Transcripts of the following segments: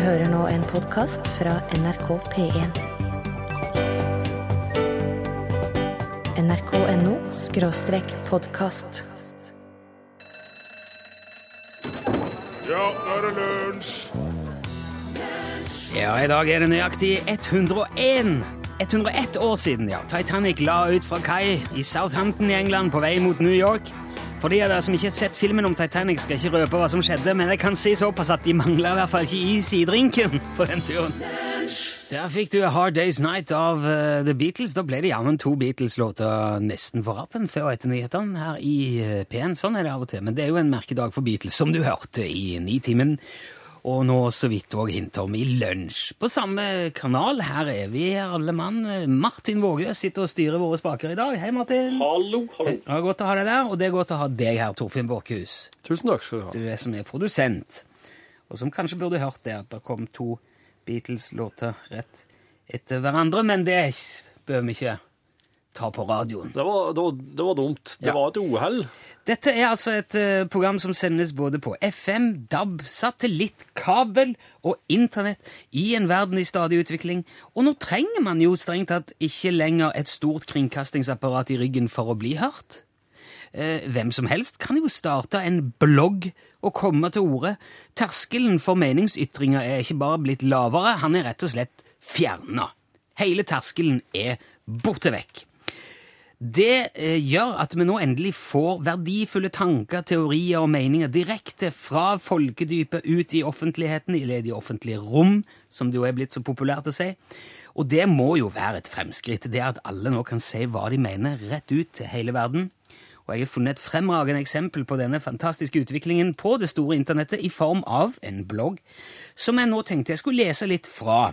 hører nå en podkast fra NRK P1. nrk.no skråstrek podkast. Ja, nå er det lunsj! Ja, i dag er det nøyaktig 101 101 år siden ja. Titanic la ut fra kai i Southampton i England på vei mot New York. For de av dere som ikke har sett filmen om Titanic, skal ikke røpe hva som skjedde, men jeg kan si såpass at de mangla i hvert fall ikke is i drinken på den turen. Der fikk du A Hard Day's Night av uh, The Beatles. Da ble det jammen to Beatles-låter nesten på rappen før og etter nyhetene her i uh, P1. Sånn er det av og til, men det er jo en merkedag for Beatles, som du hørte i Nitimen. Og nå så vidt òg hint om i lunsj. På samme kanal, her er vi alle mann. Martin Våge sitter og styrer våre spaker i dag. Hei, Martin. Hallo, hallo. Det er godt å ha deg der, og det er godt å ha deg her, Torfinn Borkhus. Tusen takk skal du ha. Du er som er produsent, og som kanskje burde hørt det at det kom to Beatles-låter rett etter hverandre, men det bør vi ikke ta på radioen. Det var, det var, det var dumt. Det Ja. var et uhell. Dette er altså et eh, program som sendes både på FM, DAB, satellitt, kabel og internett i en verden i stadig utvikling. Og nå trenger man jo strengt tatt ikke lenger et stort kringkastingsapparat i ryggen for å bli hørt. Eh, hvem som helst kan jo starte en blogg og komme til orde. Terskelen for meningsytringer er ikke bare blitt lavere, han er rett og slett fjerna. Hele terskelen er borte vekk. Det eh, gjør at vi nå endelig får verdifulle tanker, teorier og meninger direkte fra folkedypet ut i offentligheten, eller i de offentlige rom, som det jo er blitt så populært å si. Og det må jo være et fremskritt, det at alle nå kan si hva de mener rett ut til hele verden. Og jeg har funnet et fremragende eksempel på denne fantastiske utviklingen på det store internettet i form av en blogg, som jeg nå tenkte jeg skulle lese litt fra.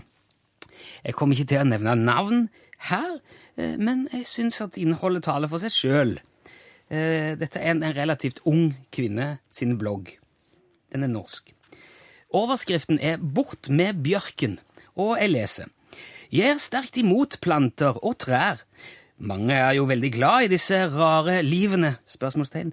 Jeg kommer ikke til å nevne navn her, men jeg syns at innholdet taler for seg sjøl. Dette er en, en relativt ung kvinne sin blogg. Den er norsk. Overskriften er 'Bort med bjørken', og jeg leser. Jeg er sterkt imot planter og trær. Mange er jo veldig glad i disse rare livene, spørsmålstegn,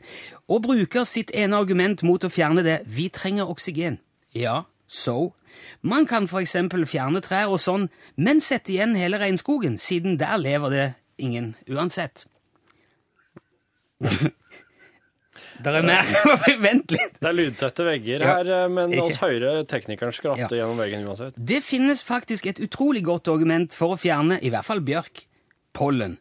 og bruker sitt ene argument mot å fjerne det 'vi trenger oksygen'. Ja, so. Man kan eksempel fjerne trær og sånn, men sette igjen hele regnskogen, siden der lever det ingen uansett. Der er mer. Vent litt. Det er lydtette vegger Ja, her, eh, men oss hører teknikeren skratte Ja. gjennom veggen uansett. Det finnes faktisk et utrolig godt argument for å fjerne, i hvert fall bjørk, pollen.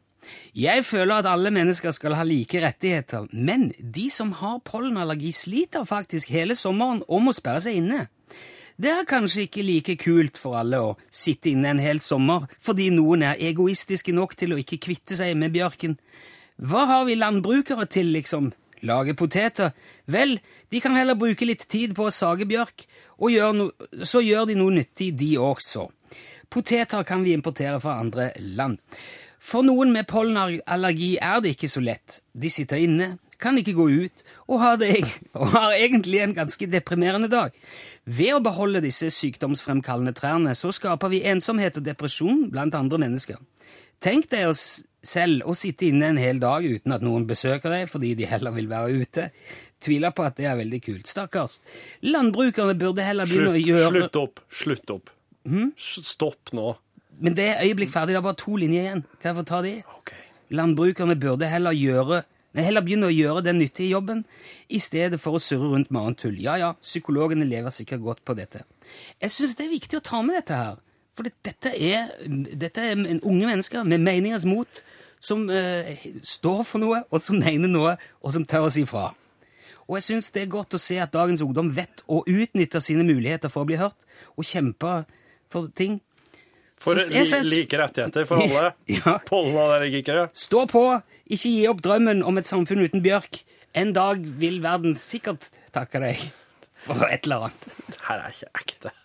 Jeg føler at alle mennesker skal ha like rettigheter, men de som har pollenallergi sliter faktisk hele sommeren og må sperre seg inne. Det er kanskje ikke like kult for alle å sitte inne en hel sommer, fordi noen er egoistiske nok til å ikke kvitte seg med bjørken. Hva har vi landbrukere til, liksom? Lage poteter? Vel, de kan heller bruke litt tid på å sage bjørk, og gjør no så gjør de noe nyttig, de også. Poteter kan vi importere fra andre land. For noen med pollenallergi er det ikke så lett. De sitter inne, kan ikke gå ut, og har, det, og har egentlig en ganske deprimerende dag. Ved å beholde disse sykdomsfremkallende trærne så skaper vi ensomhet og depresjon blant andre mennesker. Tenk deg oss selv å sitte inne en hel dag uten at noen besøker deg fordi de heller vil være ute. Tviler på at det er veldig kult. Stakkars. Landbrukerne burde heller begynne Slutt, å gjøre slutt opp. Slutt opp. Hmm? Stopp nå. Men det er øyeblikk ferdig. Det er bare to linjer igjen. Kan jeg få ta de? Okay. Landbrukerne burde heller gjøre Nei, heller begynne å gjøre den nyttige jobben i stedet for å surre rundt med annet tull. Ja, ja, psykologene lever sikkert godt på dette. Jeg syns det er viktig å ta med dette her. For dette, er, dette er unge mennesker med meningers mot som eh, står for noe, og som mener noe, og som tør å si fra. Og jeg syns det er godt å se at dagens ungdom vet å utnytte sine muligheter for å bli hørt, og kjempe for ting. For li synes- like rettigheter for alle. Ja. Pollenallergikere. Stå på! Ikke gi opp drømmen om et samfunn uten bjørk. En dag vil verden sikkert takke deg for et eller annet. Det her er ikke ekte.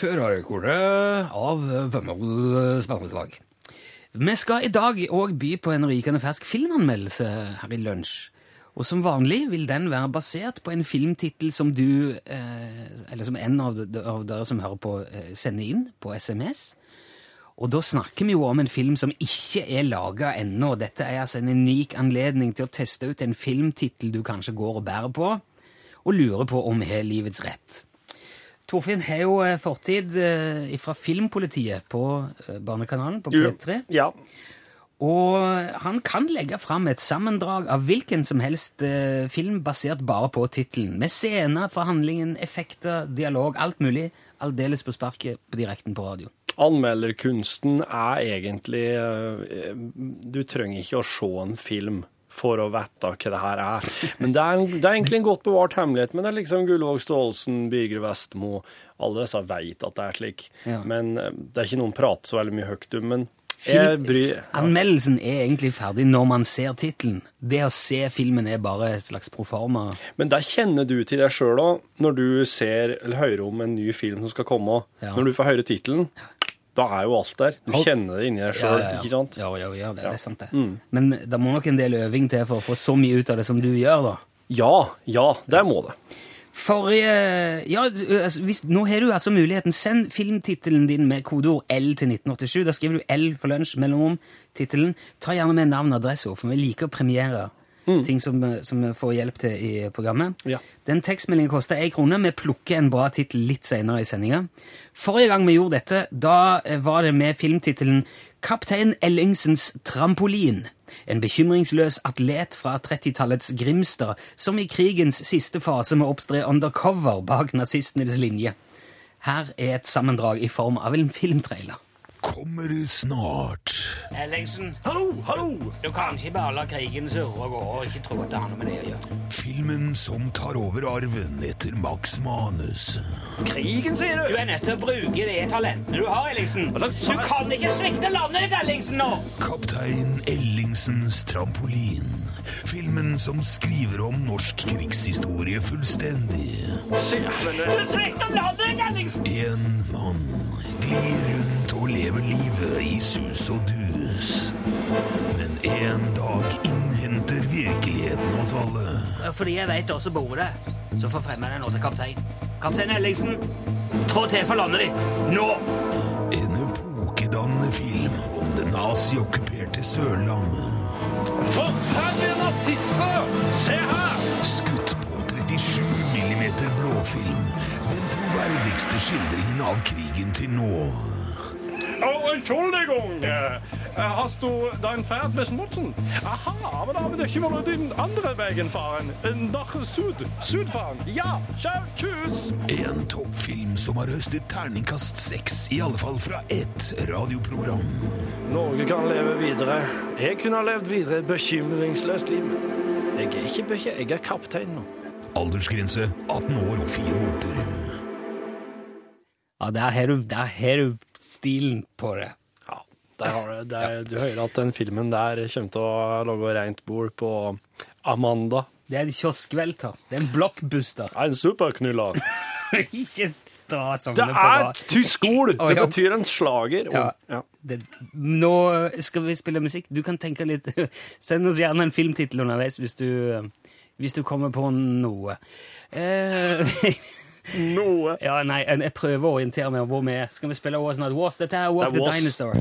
Førerkortet av Vømmøl spørsmålslag. Vi skal i dag òg by på en rykende fersk filmanmeldelse her i lunsj. Og som vanlig vil den være basert på en filmtittel som du, eh, eller som en av, de- av dere som hører på, eh, sender inn på SMS. Og da snakker vi jo om en film som ikke er laga ennå. Dette er altså en unik anledning til å teste ut en filmtittel du kanskje går og bærer på, og lurer på om er livets rett. Torfinn har jo eh, fortid fra Filmpolitiet på Barnekanalen på P3. Ja. Og han kan legge fram et sammendrag av hvilken som helst eh, film basert bare på tittelen. Med scener fra handlingen, effekter, dialog, alt mulig. Aldeles på sparket på direkten på radio. Anmelderkunsten er egentlig eh, Du trenger ikke å se en film for å vite hva det her er. Men det er, det er egentlig en godt bevart hemmelighet. Men det er liksom Gullvåg Staalesen, Birger Vestmo Alle disse vet at det er slik. Ja. Men eh, det er ikke noen prater så veldig mye høyt om. Men bryr Anmeldelsen er egentlig ferdig når man ser tittelen. Det å se filmen er bare et slags proforma. Men der kjenner du til deg sjøl òg, når du ser eller hører om en ny film som skal komme. Ja. Når du får høre tittelen, da er jo alt der. Du kjenner det inni deg sjøl, ikke sant? Ja, ja, ja, det, det er sant det. Mm. Men det må nok en del øving til for å få så mye ut av det som du gjør, da. Ja, ja, det må det. Forrige Ja, altså, hvis, nå har du altså muligheten. Send filmtittelen din med kodeord L til 1987. Da skriver du L for lunsj, mellom tittelen. Ta gjerne med navn og adresse, for vi liker å premiere ting som, som vi får hjelp til i programmet. Ja. Den tekstmeldingen koster én krone. Vi plukker en bra tittel litt senere i sendinga. Forrige gang vi gjorde dette, da eh, var det med filmtittelen Kaptein Ellingsens trampolin. En bekymringsløs atlet fra 30-tallets Grimstad, som i krigens siste fase må oppstre undercover bak nazistenes linje. Her er et sammendrag i form av en filmtrailer. Kommer snart. Ellingsen, Hallo, hallo! du kan ikke bare la krigen surre og gå og ikke tro at det har noe med det å gjøre. Filmen som tar over arven etter Max Manus. Krigen, sier Du du? er nødt til å bruke de talentene du har, Ellingsen. Du kan ikke svikte landet ditt, Ellingsen, nå! Kaptein Ellingsens trampolin. Filmen som skriver om norsk krigshistorie fullstendig. Du svikter landet ditt, Ellingsen! En mann glir rundt lever livet i sus og dus. Men en dag innhenter virkeligheten oss alle. Fordi jeg vet også bor det, så forfremmer jeg nå til kaptein. Kaptein Ellingsen, trå til for landet ditt. Nå! En epokedannende film om det naziokkuperte Sørlandet. Forferdelige nazister! Se her! Skutt på 37 millimeter blåfilm. Den troverdigste skildringen av krigen til nå. Oh, Entschuldigung! Hast du dein Pferd beschmutzen? Aha, aber da vil jeg ikke være den anderen veien fahren. Nach Nach Sud. fahren. Ja, ciao, tschüss! En toppfilm som har høstet terningkast seks, i alle fall fra ett radioprogram. Norge kan leve videre. Jeg kunne ha levd videre et bekymringsløst liv. Jeg er ikke bekymret, jeg er kaptein nå. Aldersgrense 18 år og 4 måneder. Ja, det er her du stilen på det. Ja, der har du, der, du hører at den filmen der kommer til å lage rent bord på Amanda. Det er en kioskvelter. Det er en blockbuster. En superknuller. ikke stå som Det på er tysk ord! Det betyr en slager. Ja. Ja. Det, nå skal vi spille musikk. Du kan tenke litt Send oss gjerne en filmtittel underveis hvis du, hvis du kommer på noe. Eh, Noe. ja, nei, jeg prøver å orientere meg om hvor vi er. Skal vi spille Was Not Was? Dette er Walk the Was. Dinosaur.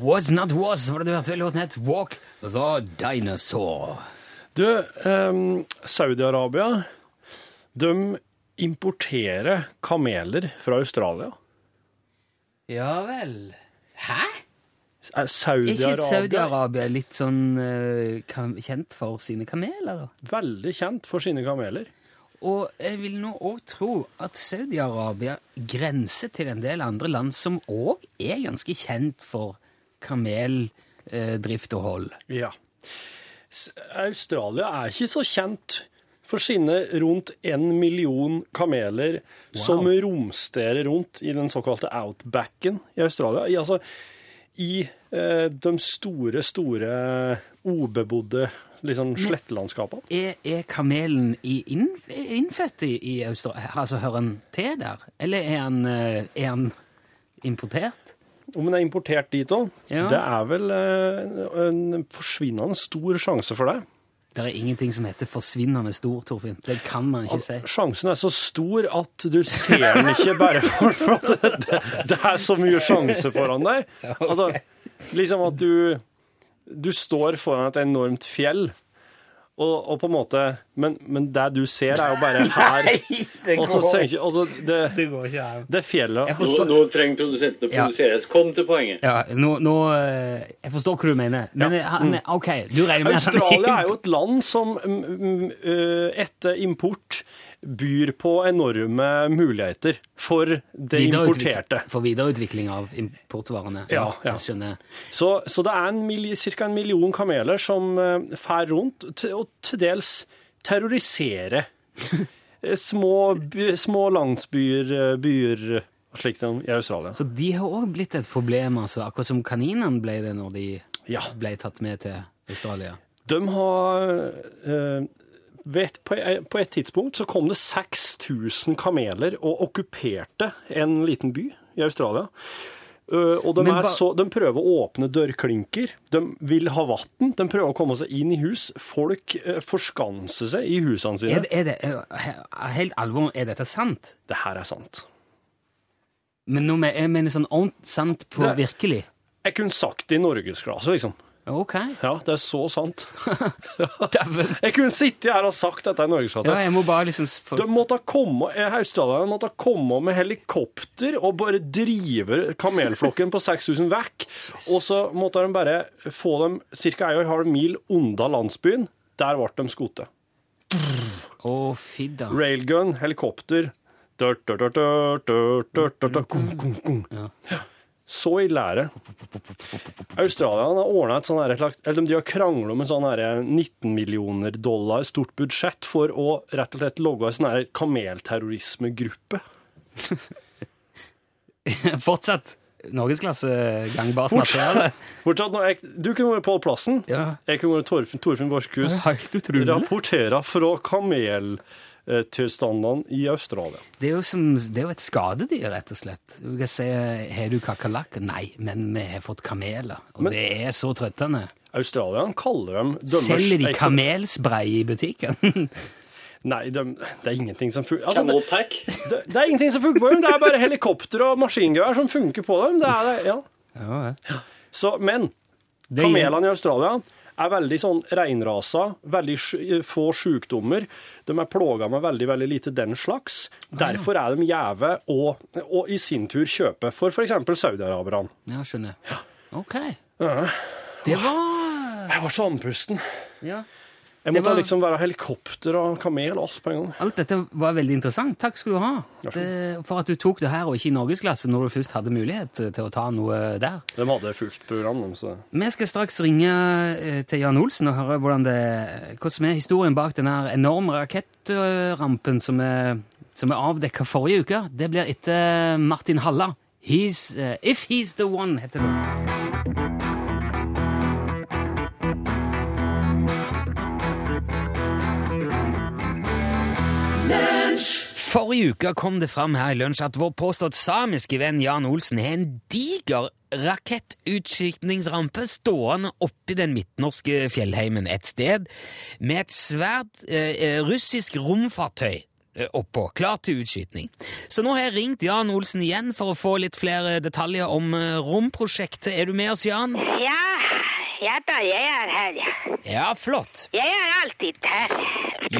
Was Not Was var det du hørte låten het. Walk the Dinosaur. Du, um, Saudi-Arabia, de importerer kameler fra Australia. Ja vel. Hæ? Er Er ikke Saudi-Arabia Saudi-Arabia litt sånn uh, kjent for sine kameler, da? veldig kjent for sine kameler? Og jeg vil nå òg tro at Saudi-Arabia grenser til en del andre land som òg er ganske kjent for kameldrift og hold. Ja. Australia er ikke så kjent for sine rundt en million kameler som romsterer rundt i den såkalte outbacken i Australia. I, altså, i eh, de store, store ubebodde liksom, slettelandskapene. Er, er kamelen i inn, innfødt i, i Australia? Altså, hører han til der? Eller er han, eh, er han importert? Om den er importert dit òg, Ja. det er vel eh, en forsvinnende stor sjanse for det. Det er ingenting som heter forsvinnende stor, Torfinn. Det kan man ikke si. Sjansen er så stor at du ser den ikke bare for, at det, det, det er så mye sjanse foran deg. Altså, liksom at du, du står foran et enormt fjell, og, og på en måte men, men det du ser, er jo bare her. det Og så tenker altså, det, Det går ikke her. det fjellet Nå, nå trenger produsenten å Ja. Kom til poenget. ja, nå, nå, eh, jeg forstår hva du mener, men ja. han, OK, du regner med Australia er jo et land som mm, mm, eh, etter import byr på enorme muligheter for det importerte. For videreutvikling av importvarene. Ja, ja. Jeg skjønner. Så, så det er ca. cirka en million kameler som uh, fær rundt til, og til dels terroriserer eh, små, små landsbyer eh, byer slik de i Australia. Så de har òg blitt et problem, altså, akkurat som kaninene ble det når de Ja. ble tatt med til Australia. De har eh, vet, på, på et tidspunkt så kom det 6000 kameler og okkuperte en liten by i Australia. Eh, og de, så, de prøver å åpne dørklinker. De vil ha vann. De prøver å komme seg inn i hus. Folk eh, forskanser seg i husene sine. Er, det- er det eh, helt alvor, er dette sant? Det her er sant. Men nå, jeg mener sånn sant på Det- virkelig? Jeg kunne sagt det i norgesklasse, liksom. Ok. Ja, det er så sant. jeg kunne sittet her og sagt dette i Norgeskartet. Ja, jeg må bare liksom for... De måtte komme, eh, Australierne måtte komme med helikopter og bare drive kamelflokken på 6000 vekk. Og så måtte de bare få dem ca. 1,5 mil unna landsbyen. Der ble de skutt. Oh. Railgun, helikopter. Dør, dør, dør, dør, dør, dør, dør, dør. Mm, mm, mm. Ja. Så ille er det. Australierne har ordnet et sånn eller de har kranglet om en sånn her 19 millioner dollar stort budsjett for å rett og slett logge en sånn kamelterrorismegruppe. Fortsett. norgesklasse gangbart materiale. Fortsatt, jeg, du kunne vært Pål Plassen. Ja. Jeg kunne vært Torfinn, Torfinn Borchhus. Rapporterer fra kameltilstandene i Australia. Det er, jo som, det er jo et skadedyr, rett og slett. Du kan si 'har du kakerlakk? Nei, men vi har fått kameler. Og Men- det er så trøttende. Australierne kaller dem dømmers Selger de kamelspray i butikken? Nei, de, det er ingenting som funker. Altså, det, det, det er ingenting som funker på dem. Det er bare helikopter og maskingevær som funker på dem. Det er det, ja. ja. Så, men kamelene i Australia er veldig sånn reinrasa, veldig få sykdommer. De er plaga med veldig veldig lite den slags. Derfor er de gjeve å og i sin tur kjøpe for f.eks. saudiaraberne. Ja, skjønner. Ja. Ok. Ja. Det var Jeg var så andpusten. ja. Jeg måtte var- liksom være helikopter og kamel og alt på en gang. Alt dette var veldig interessant. Takk skal du ha det, for at du tok det her og ikke i norgesklasse når du først hadde mulighet til å ta noe der. De hadde fullt program, så Vi skal straks ringe eh, til Jan Olsen og høre hvordan det, hva som er historien bak den enorme rakettrampen som er, som er avdekka forrige uke. Det blir etter Martin Halla. He's, uh, If He's The One, heter det. Forrige uke kom det fram her i lunsj at vår påstått samiske venn Jan Olsen har en diger rakettutskytningsrampe stående oppi den midtnorske fjellheimen et sted, med et svært eh, russisk romfartøy eh, oppå, klart til utskytning. Så nå har jeg ringt Jan Olsen igjen for å få litt flere detaljer om eh, romprosjektet. Er du med oss, Jan? Ja, ja da, jeg er her. ja. Flott. Jeg er alltid her.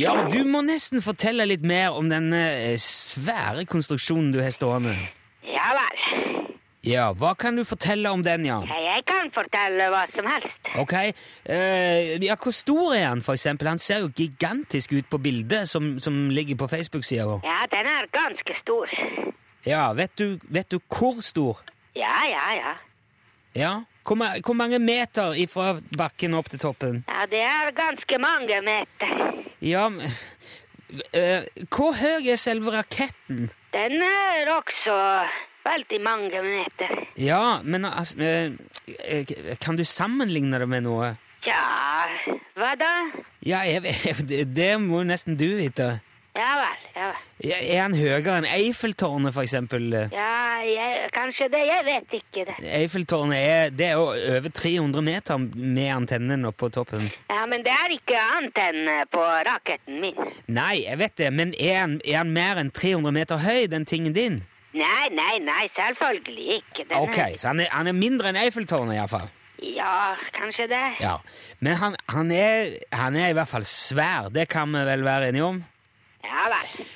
Ja, du må nesten fortelle litt mer om denne eh, svære konstruksjonen du har stående. Ja vel. Ja, hva kan du fortelle om den, Ja, Jeg kan fortelle hva som helst. Ok, eh, ja, hvor stor er han, for eksempel? Han ser jo gigantisk ut på bildet som, som ligger på Facebook-sida vår. Ja, den er ganske stor. Ja, vet du, vet du hvor stor? Ja, ja, ja. Ja, hvor, hvor mange meter fra bakken opp til toppen? Ja, det er ganske mange meter. Ja, men, eh, hvor høy er selve raketten? Den er også veldig mange meter. Ja, men altså, eh, eh, kan du sammenligne det med noe? Ja, hva da? Ja, jeg, jeg, det, det må nesten du vite. Ja vel, ja vel. Ja, Er han høyere enn Eiffeltårnet, for eksempel? Ja, jeg, kanskje det. Jeg vet ikke det. Eiffeltårnet er, det er jo over 300 meter med antennen oppe på toppen. Ja, men det er ikke antenne på raketten min. Nei, jeg vet det, men er han, er han mer enn 300 meter høy, den tingen din? Nei, nei, nei, selvfølgelig ikke. Den Ok, så han er, han er mindre enn Eiffeltårnet iallfall. Ja, kanskje det. Ja. Men han, han, er, han er i hvert fall svær, det kan vi vel være enige om? Ja vel.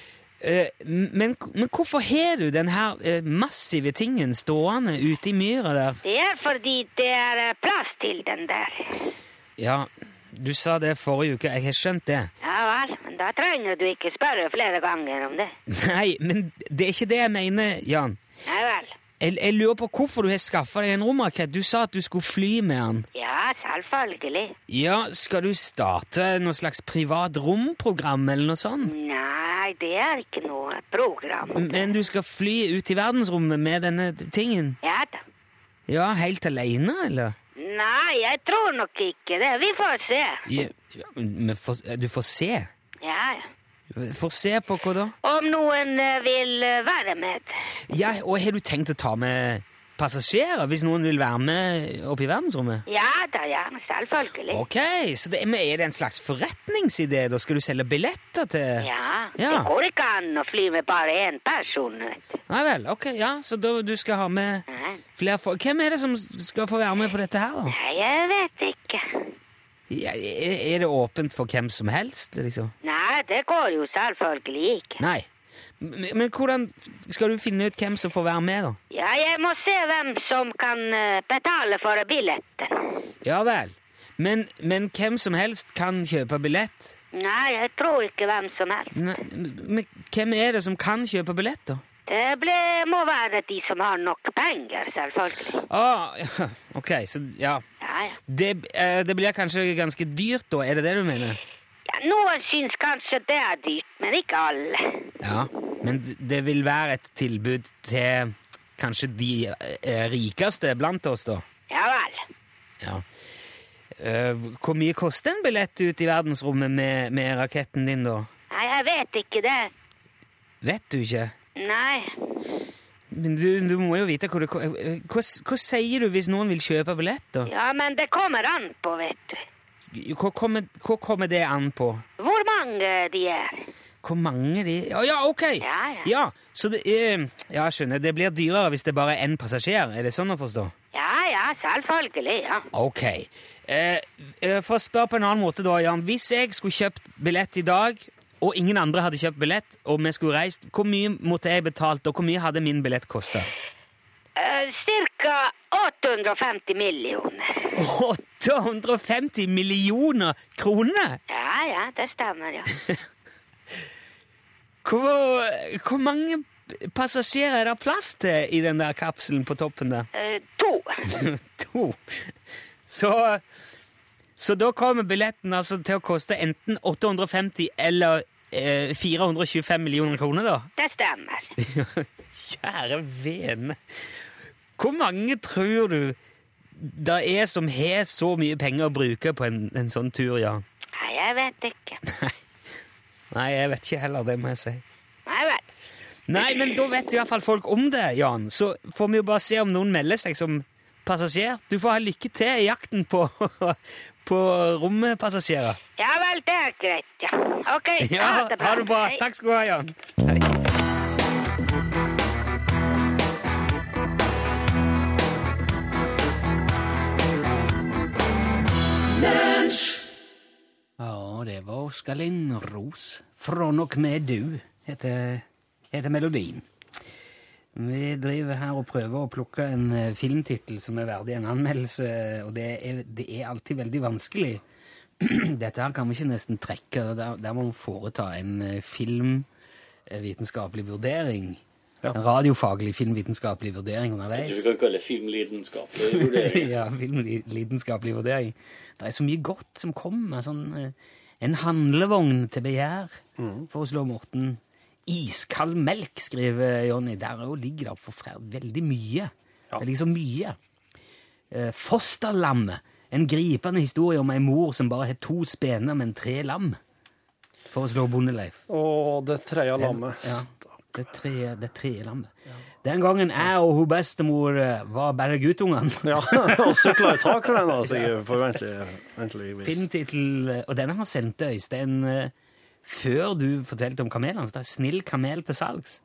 Eh, men, men hvorfor har du denne eh, massive tingen stående ute i myra der? Det er fordi det er eh, plass til den der. Ja, du sa det forrige uke, jeg har skjønt det. Ja vel, men da trenger du ikke spørre flere ganger om det. Nei, men det er ikke det jeg mener, Jan. Nei vel. Jeg, jeg lurer på hvorfor du har skaffa deg en romrakett. Du sa at du skulle fly med den. Ja, selvfølgelig. Ja, Skal du starte noe slags privat romprogram eller noe sånt? Nei, det er ikke noe program. Men du skal fly ut i verdensrommet med denne tingen? Ja da. Ja, helt alene, eller? Nei, jeg tror nok ikke det. Vi får se. Ja, får- du får se. Ja, ja. Får se på hva da? Om noen eh, vil eh, være med. Ja, Og har du tenkt å ta med passasjerer hvis noen vil være med opp i verdensrommet? Ja da, gjerne. selvfølgelig. Ok, så det, er det en slags forretningsidé? Da skal du selge billetter til Ja, Ja. det går ikke an å fly med bare én person. Nei vel, ok, ja, så da du skal ha med flere folk. Hvem er det som skal få være med på dette her, da? Nei, jeg vet ikke. Ja, er, det åpent for hvem som helst, liksom? Nei, det går jo selvfølgelig ikke. Nei. Men, men hvordan skal du finne ut hvem som får være med, da? Ja, jeg må se hvem som kan eh, betale for billetten. Ja vel. Men, men hvem som helst kan kjøpe billett? Nei, jeg tror ikke hvem som helst. Nei, men hvem er det som kan kjøpe billett, da? Det ble, må være de som har nok penger, selvfølgelig. Ah, ja, ok, så ja. Ja, ja. Det, eh, det blir kanskje ganske dyrt, da? Er det det du mener? ja noen syns kanskje det er dyrt, men ikke alle. Ja. Men det vil være et tilbud til kanskje de eh, rikeste blant oss, da? Ja vel. Ja. Eh, hvor mye koster en billett ut i verdensrommet med, med raketten din, da? Nei, jeg vet ikke det. Vet du ikke? Nei. Men du, du må jo vite hva det eh, hva, hva sier du hvis noen vil kjøpe billett, da? Ja, men det kommer an på, vet du. Hva kommer, hva kommer det an på? Hvor mange de er. Hvor mange de Å ja, ok! Ja, ja. Ja, så det eh, Ja, skjønner. Det blir dyrere hvis det bare er én passasjer. Er det sånn å forstå? Ja, ja, selvfølgelig, ja. Ok. Eh, eh, for å spørre på en annen måte, da, Jan. Hvis jeg skulle kjøpt billett i dag, og ingen andre hadde kjøpt billett, og vi skulle reist, hvor mye måtte jeg betalt, og hvor mye hadde min billett kosta? Uh, cirka 850 millioner. 850 millioner kroner! Ja, ja, det stemmer, ja. Hvor, hvor mange passasjerer er det plass til i den der kapselen på toppen der? Uh, to. to. Så, så da kommer billetten altså til å koste enten 850 eller eh, 425 millioner kroner, da? Det stemmer. Kjære vene. Hvor mange tror du det er som har så mye penger å bruke på en, en sånn tur, Jan? Nei, jeg vet ikke. Nei, jeg vet ikke heller, det må jeg si. Nei vel. Nei, men da vet i hvert fall folk om det, Jan. Så får vi jo bare se om noen melder seg som passasjer. Du får ha lykke til i jakten på, på rommepassasjerer. Ja vel, det er greit, ja. Ok, Ja, ha det bra. Hei. Takk skal du ha, Jan. Hei. Ja, det var Oskar Lindros. Fra nok med du, heter, heter melodien. Vi driver her og prøver å plukke en eh, filmtittel som er verdig en anmeldelse, og det er, det er alltid veldig vanskelig. Dette her kan vi ikke nesten trekke. Der, der må vi foreta en eh, filmvitenskapelig vurdering. Ja. En radiofaglig filmvitenskapelig vurdering Jeg tror vi kan kalle det filmlidenskapelig vurdering. ja, filmlidenskapelig vurdering. Det er så mye godt som kommer. Sånn, eh, en handlevogn til begjær, foreslår Morten. Iskald melk, skriver Jonny. Der ligger det for veldig mye. Ja. Det ligger så mye. Eh, Fosterlammet. En gripende historie om ei mor som bare har to spener, men tre lam. for å slå Bondeleif. Å, det tredje lammet. Ja, det tredje, det tredje lammet. Den gangen jeg og hun bestemor eh, var bare guttungene. Ja, og sykla i taket den, altså, forventeligvis. Filmtittel, og denne har sendt Øystein eh, før du fortalte om kamelene. Så det er 'Snill kamel til salgs'.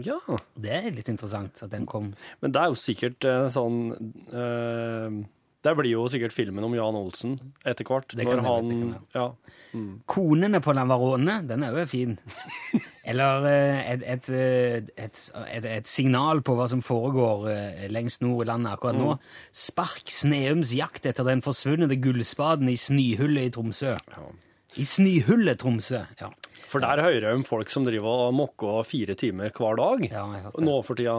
Ja, Det er litt interessant at den kom. men det er jo sikkert eh, sånn eh, Det blir jo sikkert filmen om Jan Olsen etter hvert. Det kan når han det kan Ja. Konene på Lanvarone', den er jo fin. Eller eh, et, et, eh, et, et, et signal på hva som foregår eh, lengst nord i landet akkurat nå. Spark Sneums jakt etter den forsvunne gullspaden i Snyhullet i Tromsø. I Snyhullet Tromsø, ja. For der hører jeg om folk som driver og mokker fire timer hver dag. Ja. Nå for tida.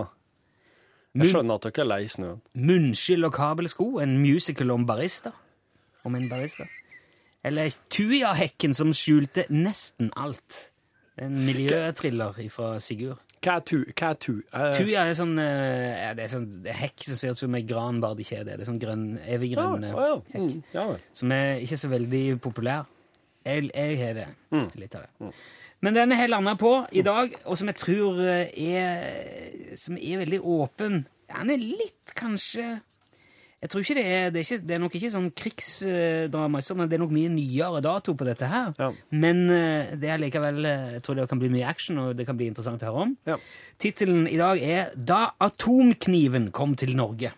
Jeg skjønner at dere er lei snøen. Munnskyld og kabelsko, en musical om barista. Om en barista. Eller Tujahekken som skjulte nesten alt. En miljøthriller fra Sigurd. Hva er tu? Hva er tu? Eh, Tuja er sånn, eh, det er sånn det er hekk som ser ut som en gran, bare det er sånn grønn, evig ja, grønn eh, ja, ja. hekk. Mm, ja. Som er ikke så veldig populær. Jeg, jeg har det. Mm. Litt av det. Men den har jeg landa på i dag, og som jeg tror eh, er Som er veldig åpen. Han er litt, kanskje Jeg tror ikke det er Det er, ikke, det er nok ikke sånn krigsdrama, men det er nok mye nyere dato på dette her. Ja. Men eh, det er likevel eh, Jeg tror det kan bli mye action, og det kan bli interessant å høre om. Ja. Tittelen i dag er 'Da atomkniven kom til Norge'.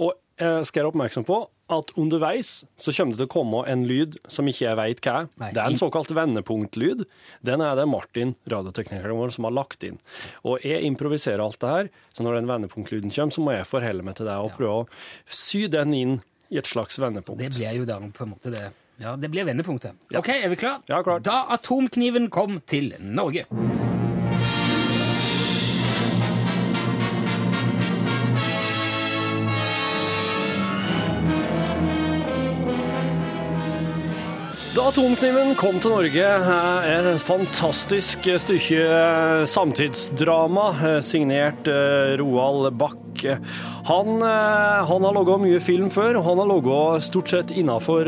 Og jeg skal gjøre oppmerksom på at underveis så kommer det til å komme en lyd som ikke jeg veit hva er. Det er en såkalt vendepunktlyd. Den er det Martin, radioteknikeren vår, som har lagt inn. Og jeg improviserer alt det her, så når den vendepunktlyden kommer, så må jeg forholde meg til det og prøve å sy den inn i et slags vendepunkt. Det blir jo da på en måte det. Ja, det blir vendepunktet. Ok, er vi klar? Ja, klar? Da atomkniven kom til Norge. Da atomkniven kom til Norge, er et fantastisk stykke samtidsdrama eh, signert Roald Roald Bach. Han, eh, han har laga mye film før, han har laga stort sett innafor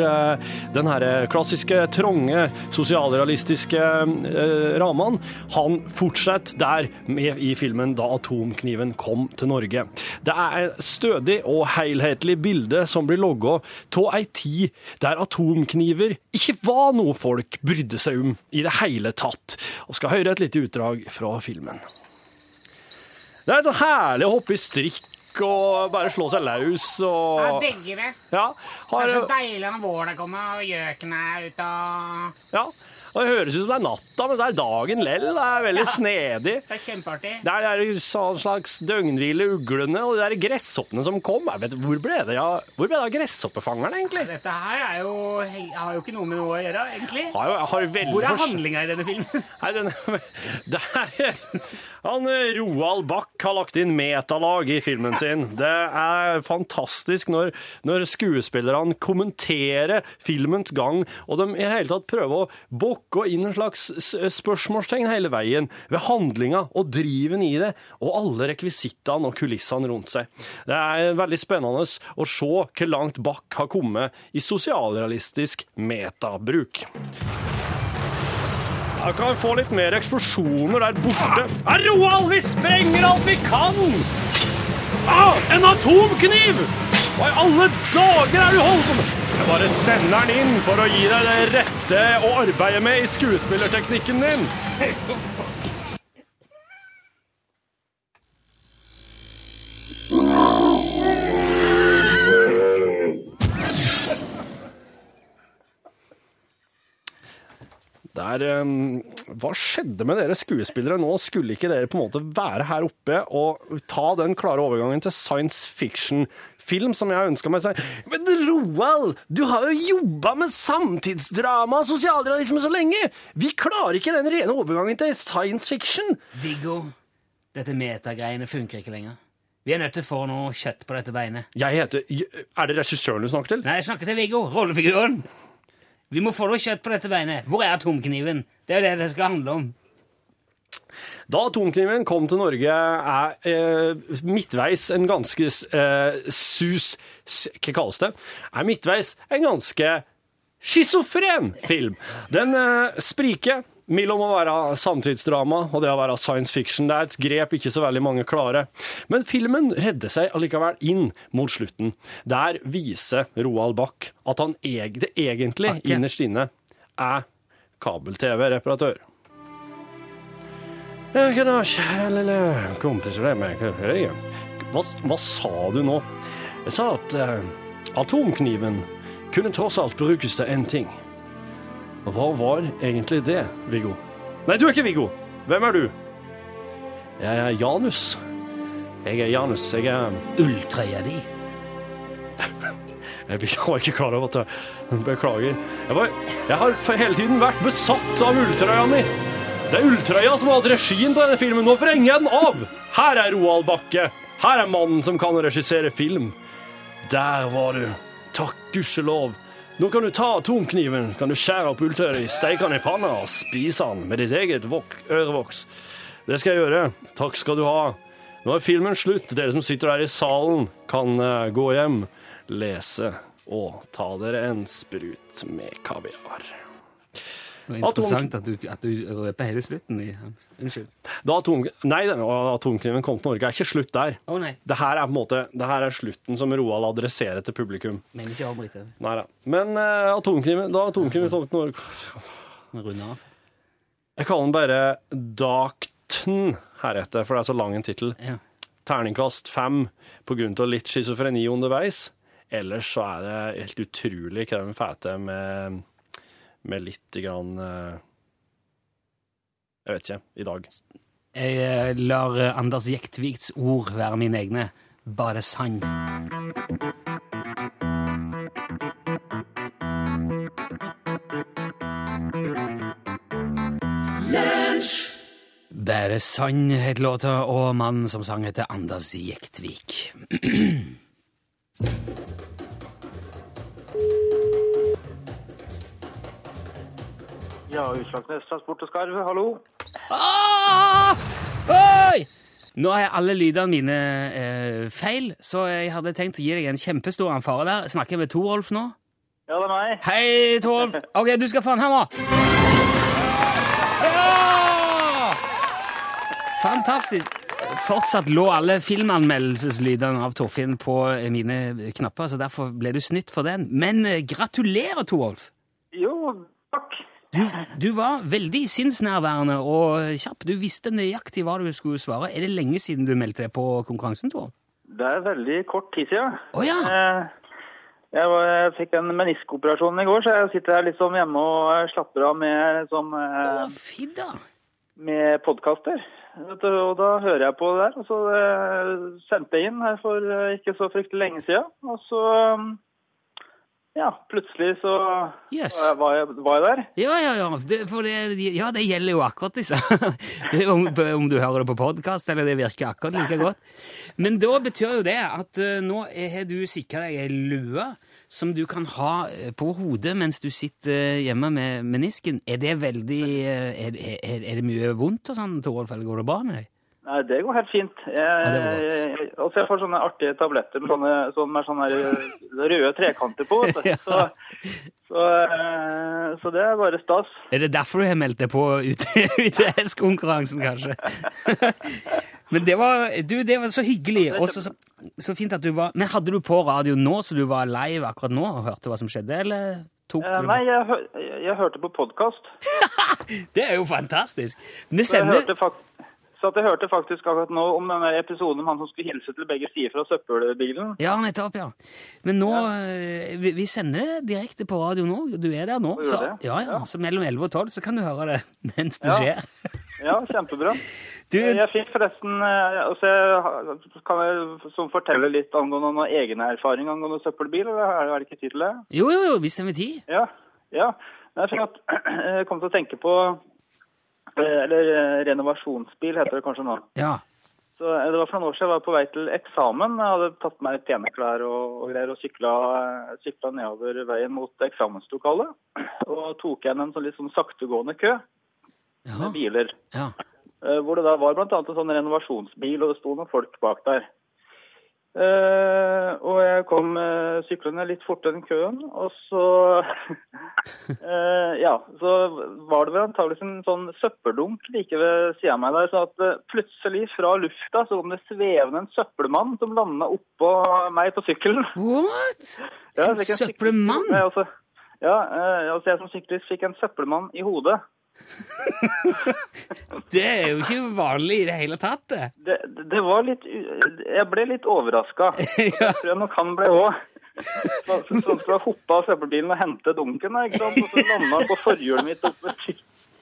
den her klassiske, trange, sosialrealistiske eh, rammene. Han fortsetter der med i filmen Da atomkniven kom til Norge. Det er et stødig og helhetlig bilde som blir laga av ei tid der atomkniver ikke var noe folk brydde seg om i det hele tatt. Og skal høre et lite utdrag fra filmen. Det er så herlig å hoppe i strikk og bare slå seg løs og digger det. Ja, har, deilig når våren kommet, og gjøken er ute og ja. Og det høres ut som det er natta, men så er dagen lell. Det er veldig snedig. Det er kjempeartig. Det er de sånn slags døgnhvile uglene og de der gresshoppene som kom. Jeg vet, hvor ble det av hvor ble det av gresshoppefangeren, egentlig? Dette her er jo, har jo ikke noe med noe å gjøre, egentlig. Har jo, har Hvor er handlinga i denne filmen? Nei, den, det er, han eh, Roald Bach har lagt inn metalag i filmen sin. Det er fantastisk når, når skuespillerne kommenterer filmens gang, og de i hele tatt prøver å bokke inn en slags spørsmålstegn hele veien ved handlinga og driven i det, og alle rekvisittene og kulissene rundt seg. Det er veldig spennende å se hvor langt Bach har kommet i sosialrealistisk metabruk. Jeg kan få litt mer eksplosjoner der borte. Roald, vi sprenger alt vi kan! Ah, en atomkniv! Hva i alle dager er du holdt på med? Jeg bare sender den inn for å gi deg det rette å arbeide med i skuespillerteknikken din. Der, um, hva skjedde med dere skuespillere nå? Skulle ikke dere på en måte være her oppe og ta den klare overgangen til science fiction-film som jeg ønska meg? Men Roald, du har jo jobba med samtidsdrama og sosialrealisme så lenge! Vi klarer ikke den rene overgangen til science fiction! Viggo, dette metagreiene funker ikke lenger. Vi er nødt til å få noe kjøtt på dette beinet. Jeg heter Er det regissøren du snakker til? Nei, jeg snakker til Viggo, rollefiguren. Vi må få noe kjøtt på dette beinet. Hvor er atomkniven? Det er jo det det skal handle om. Da atomkniven kom til Norge, er eh, midtveis en ganske eh, sus... Hva kalles det? Er midtveis en ganske schizofren film. Den eh, spriker mellom å være samtidsdrama og det å være science fiction. Det er et grep ikke så veldig mange klarer. Men filmen redder seg allikevel inn mot slutten. Der viser Roald Bach at han eg det egentlig okay. innerst inne er kabel-TV-reparatør. Hva lille hva sa du nå? Jeg sa at uh, atomkniven kunne tross alt brukes til én ting. Hva var egentlig det, Viggo? Nei, du er ikke Viggo. Hvem er du? Jeg er Janus. Jeg er Janus. Jeg er Ulltrøya di. Jeg var ikke klar over at jeg Beklager. Jeg, var, jeg har for hele tiden vært besatt av ulltrøya mi. Det er ulltrøya som har hatt regien på denne filmen. Nå vrenger jeg den av! Her er Roald Bakke. Her er mannen som kan regissere film. Der var du. Takk gudskjelov. Nå kan du ta atomkniven, kan du skjære opp ulltøyet, steike den i panna og spise den med ditt eget vok ørevoks. Det skal jeg gjøre. Takk skal du ha. Nå er filmen slutt. Dere som sitter der i salen, kan eh, gå hjem, lese og ta dere en sprut med kaviar. Det var interessant at du, at du røper hele slutten. i Unnskyld. Da atom, nei, atomkrimen kom til Norge, er ikke slutt der. Å nei. Det her er på en måte, det her er slutten som Roald adresserer til publikum. Men ikke avbryt det. Nei da. Men uh, atomkniven, da atomkniven kom til Norge Vi runder av. Jeg kaller den bare Daktn heretter, for det er så lang en tittel. Ja. Terningkast fem av litt schizofreni underveis. Ellers så er det helt utrolig hva de får til med, med litt grann eh, Jeg vet ikke. I dag. Jeg eh, lar eh, Anders Jektviks ord være mine egne. Bare sann. Bare sann het låta, og mannen som sang heter Anders Jektvik. Ja, Utslagsnes Transport og Skarv, hallo. Ah! Oi! Nå er alle lydene mine eh, feil, så jeg hadde tenkt å gi deg en kjempestor anfare der. Snakker jeg med Torolf nå? Ja, det er meg. Hei, Torolf. Ok, du skal få den her nå. Ja! Fantastisk. Fortsatt lå alle filmanmeldelseslydene av Torfinn på mine knapper, så derfor ble du snytt for den. Men eh, gratulerer, Torolf. Jo, takk. Du, du var veldig sinnsnærværende og kjapp. Du visste nøyaktig hva du skulle svare. Er det lenge siden du meldte deg på konkurransen, Tor? Det er veldig kort tid siden. Oh, ja. Eh, Jeg, var, jeg fikk en meniskoperasjon i går, så jeg sitter her liksom hjemme og slapper av med, sånn, oh, eh, da. med podkaster. Og da hører jeg på det der. Og så eh, sendte jeg inn her for ikke så fryktelig lenge siden. Og så ja, plutselig så Yes. var jeg- var jeg, der. Ja, ja, ja. Det, det, ja, det gjelder jo akkurat disse. Om, om du hører det på podkast, eller det virker akkurat like godt. Men da betyr jo det at uh, nå har du sikra deg ei lue som du kan ha eh, på hodet mens du sitter hjemme med menisken. Er det veldig eh, Er, er, er det mye vondt og sånn, Torolf, eller går det bra med deg? Nei, det går helt fint. Jeg, så jeg, får sånne artige tabletter med sånne, sånne, sånne røde trekanter på. Ja. Så, så, eh, så det er bare stas. Er det derfor du har meldt deg på UTS-konkurransen, kanskje? Men det var, du, det var så hyggelig, og så, fint at du var Men hadde du på radio nå, så du var live akkurat nå og hørte hva som skjedde, eller tok Eh, du Nei, jeg, jeg, jeg hørte på podkast. Det er jo fantastisk! Men det Så, jeg sender hørte fak- så at jeg hørte faktisk akkurat nå om denne episoden om han som skulle hilse til begge sider fra søppelbilen. Ja, nettopp, ja. Men nå ja. vi, vi sender det direkte på radio nå. Du er der nå. Gjør Så, det? ja, ja, så mellom 11 og 12 så kan du høre det mens det skjer. Ja, kjempebra. Du, Jeg fikk forresten eh, altså Kan jeg som fortelle litt angående noen egen erfaring angående søppelbil? Eller er det ikke tid til det? jo, jo, jo, hvis det er med tid. Ja. ja. Jeg fikk at jeg kom til å tenke på eh, Eller eh, renovasjonsbil heter det kanskje nå. Ja. Så eh, Det var for noen år siden jeg var på vei til eksamen. Jeg hadde tatt på meg pene klær og, og greier og sykla, nedover veien mot eksamenslokalet. Og tok igjen en sånn litt sånn saktegående kø Ja. med biler. ja. Eh, Hvor det da var annet en sånn renovasjonsbil, og det sto noen folk bak der. Eh, og jeg kom uh, syklende litt fortere enn køen, og så uh, ja, så var det vel antageligvis en sånn søppeldunk like ved siden av meg der, så at plutselig fra lufta så kom det svevende en søppelmann som landa oppå meg på sykkelen. What? Ja, En søppelmann? Ja, altså, ja, altså jeg som syklist fikk en søppelmann i hodet. Det er jo ikke vanlig i det hele tatt, det. Det, det- var litt Jeg ble litt overraska. Ja. Det tror jeg nok han ble òg. Så, så, så jeg hoppe av søppelbilen og hente dunken, ikke sant? og så landa på forhjulet mitt oppe.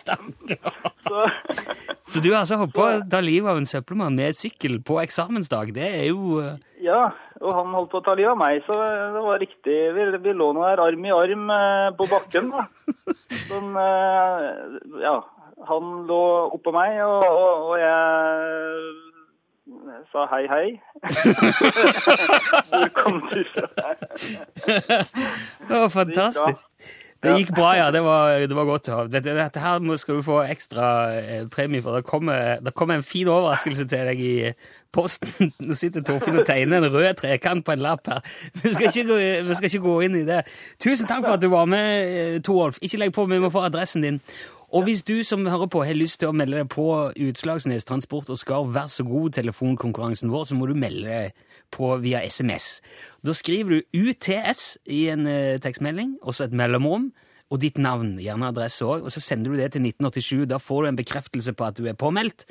Så, Så du har altså holdt på å ta livet av en søppelmann med sykkel på eksamensdag. Det er jo eh, ja, og han holdt på å ta livet av meg, så det var riktig. Vi, vi lå nå her arm i arm eh, på bakken. da. Som, eh, ja, han lå oppå meg, og, og, og jeg sa hei, hei. Hvor kom du fra? Det var fantastisk. Det gikk bra, ja. Det var, det var godt. Dette, dette her skal du få ekstra eh, premie for. Det kommer, det kommer en fin overraskelse til deg i posten. Nå sitter Torfinn og tegner en rød trekant på en lapp her. Vi skal ikke gå, vi skal ikke gå inn i det. Tusen takk for at du var med, eh, Torolf. Ikke legg på, vi må få adressen din. Og hvis du som hører på har lyst til å melde deg på Utslagsnes Transport og Skarv, vær så god, telefonkonkurransen vår, så må du melde deg på via SMS. Da skriver du UTS i en eh, tekstmelding, og så et mellomrom, og ditt navn, gjerne adresse òg, og så sender du det til 1987. Da får du en bekreftelse på at du er påmeldt,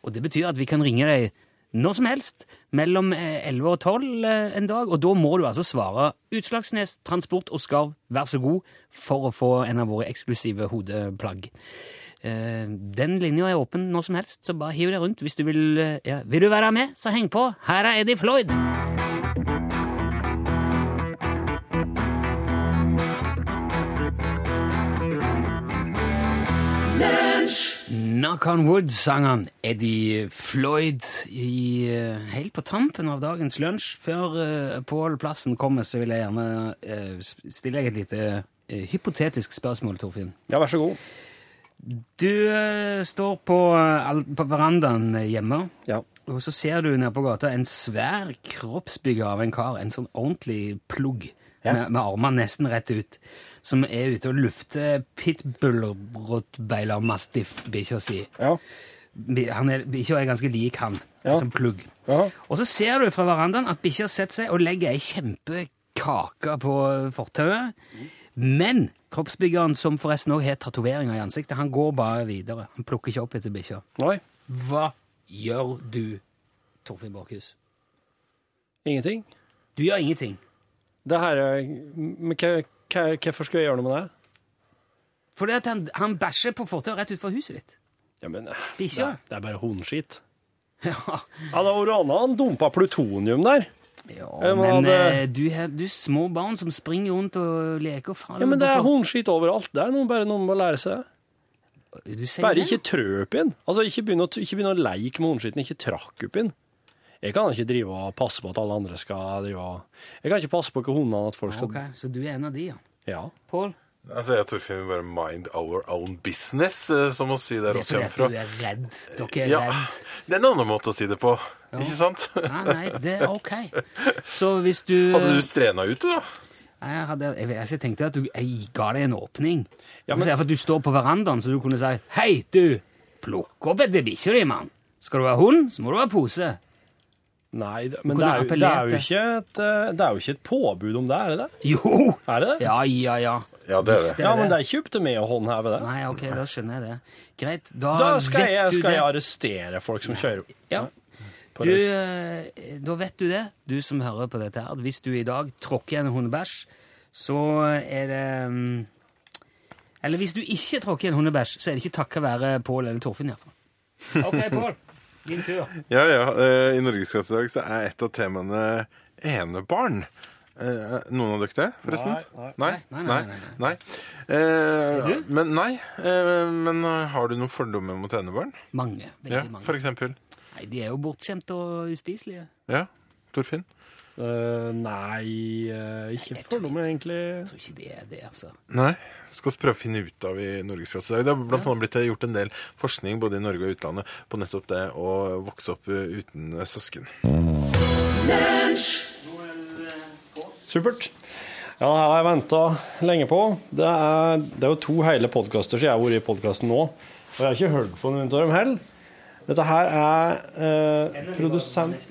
og det betyr at vi kan ringe deg når som helst mellom eh, 11 og 12 eh, en dag, og da må du altså svare Utslagsnes, Transport og Skarv, vær så god, for å få en av våre eksklusive hodeplagg. Eh, Den linja er åpen når som helst, så bare hiv deg rundt hvis du vil. eh, Ja. Vil du være med, så heng på. Her er Eddie Floyd. Knock on wood, sang han Eddie Floyd i, eh, helt på tampen av dagens lunsj. Før uh, Pål Plassen kommer, så vil jeg gjerne uh, stille deg et lite uh, hypotetisk spørsmål, Torfinn. Ja, vær så god. Du står på, på verandaen hjemme, Ja. og så ser du nede på gata en svær kroppsbygger av en kar, en sånn ordentlig plugg, med, med armene nesten rett ut, som er ute og lufter pitbull-rottbeiler mastiff-bikkja si. Ja. Han er, bikkja er ganske lik han, Ja. som plugg. Ja. Og så ser du fra verandaen at bikkja setter seg og legger ei kjempekake på fortauet. Men kroppsbyggeren, som forresten òg har tatoveringer i ansiktet, han går bare videre. Han plukker ikke opp etter bikkja. Hva gjør du, Torfinn Borchhus? ingenting. Du gjør ingenting. Det her er hva, hvorfor skulle jeg gjøre noe med det? Fordi at han, han bæsjer på fortauet rett utenfor huset ditt. Ja, men eh, Bikkja? Det, det er bare hundskitt. Ja, Han det Rana han dumpa plutonium der. ja Jeg men hadde... eh, du har små barn som springer rundt og leker faen. Ja, men det er hundskitt overalt. Det er noe, bare noen må lære seg det. Bare det? ikke opp inn. Altså, ikke begynne å, ikke begynne å leke med hundskitten, ikke trakk opp inn. Jeg kan ikke drive og passe på at alle andre skal drive og Jeg kan ikke passe på hva hundene at folk skal Ok, så du er en av de, ja. Ja. Pål? Altså, jeg tror vi bare mind our own business, eh, som å si der Det er oss fordi hjemmefra. du er redd. Dere er Ja, redd. det er en annen måte å si det på, ikke sant? Nei, nei, det er ok. Så hvis du Hadde du strena ut, du, da? Jeg, hadde, jeg, jeg tenkte at du, jeg ga deg en åpning. Ja, Ja, men- For at du står på verandaen, så du kunne si Hei, du! Plukk opp etter bikkja di, mann. Skal du ha hund, så må du ha pose. Nei, men det er, jo, det, er jo ikke et, eh, det er jo ikke et påbud om det, er det det? Jo! Er det det? Ja, ja, ja. Ja, det er det. Ja, men det er ikke opp til meg å håndheve det. Nei, ok, da skjønner jeg det. Greit, da, Da skal vet jeg, du skal jeg arrestere folk som kjører Ja. Du, eh, da vet du det, du som hører på dette her. Hvis du i dag tråkker en hundebæsj, så er det mm, Eller hvis du ikke tråkker en hundebæsj, så er det ikke takket være Pål eller Torfinn, iallfall. OK, Pål. Din tur. da. Ja, ja. eh, I Norgesklasse i dag så er et av temaene enebarn. Eh, Noen av dere det, forresten? Nei, Nei? Nei, nei, nei, nei. Eh, Men nei. eh, Men eh, har du noen fordommer mot enebarn? Mange. Veldig Ja, mange. for eksempel. Nei, de er jo bortskjemte og uspiselige. Ja, Torfinn? Eh, nei, uh, ikke fordommer, egentlig. Jeg tror ikke det er det, altså. Nei. Skal vi prøve å finne ut av i Norgesklasse i dag. Det har blant annet blitt gjort en del forskning både i Norge og utlandet på nettopp det å vokse opp eh, uten søsken. Supert. Ja, det har jeg venta lenge på. Det er, det er jo to hele podkaster siden jeg har vært i podkasten nå. Og jeg har ikke hørt på noen av dem heller. Dette her er eh, produsent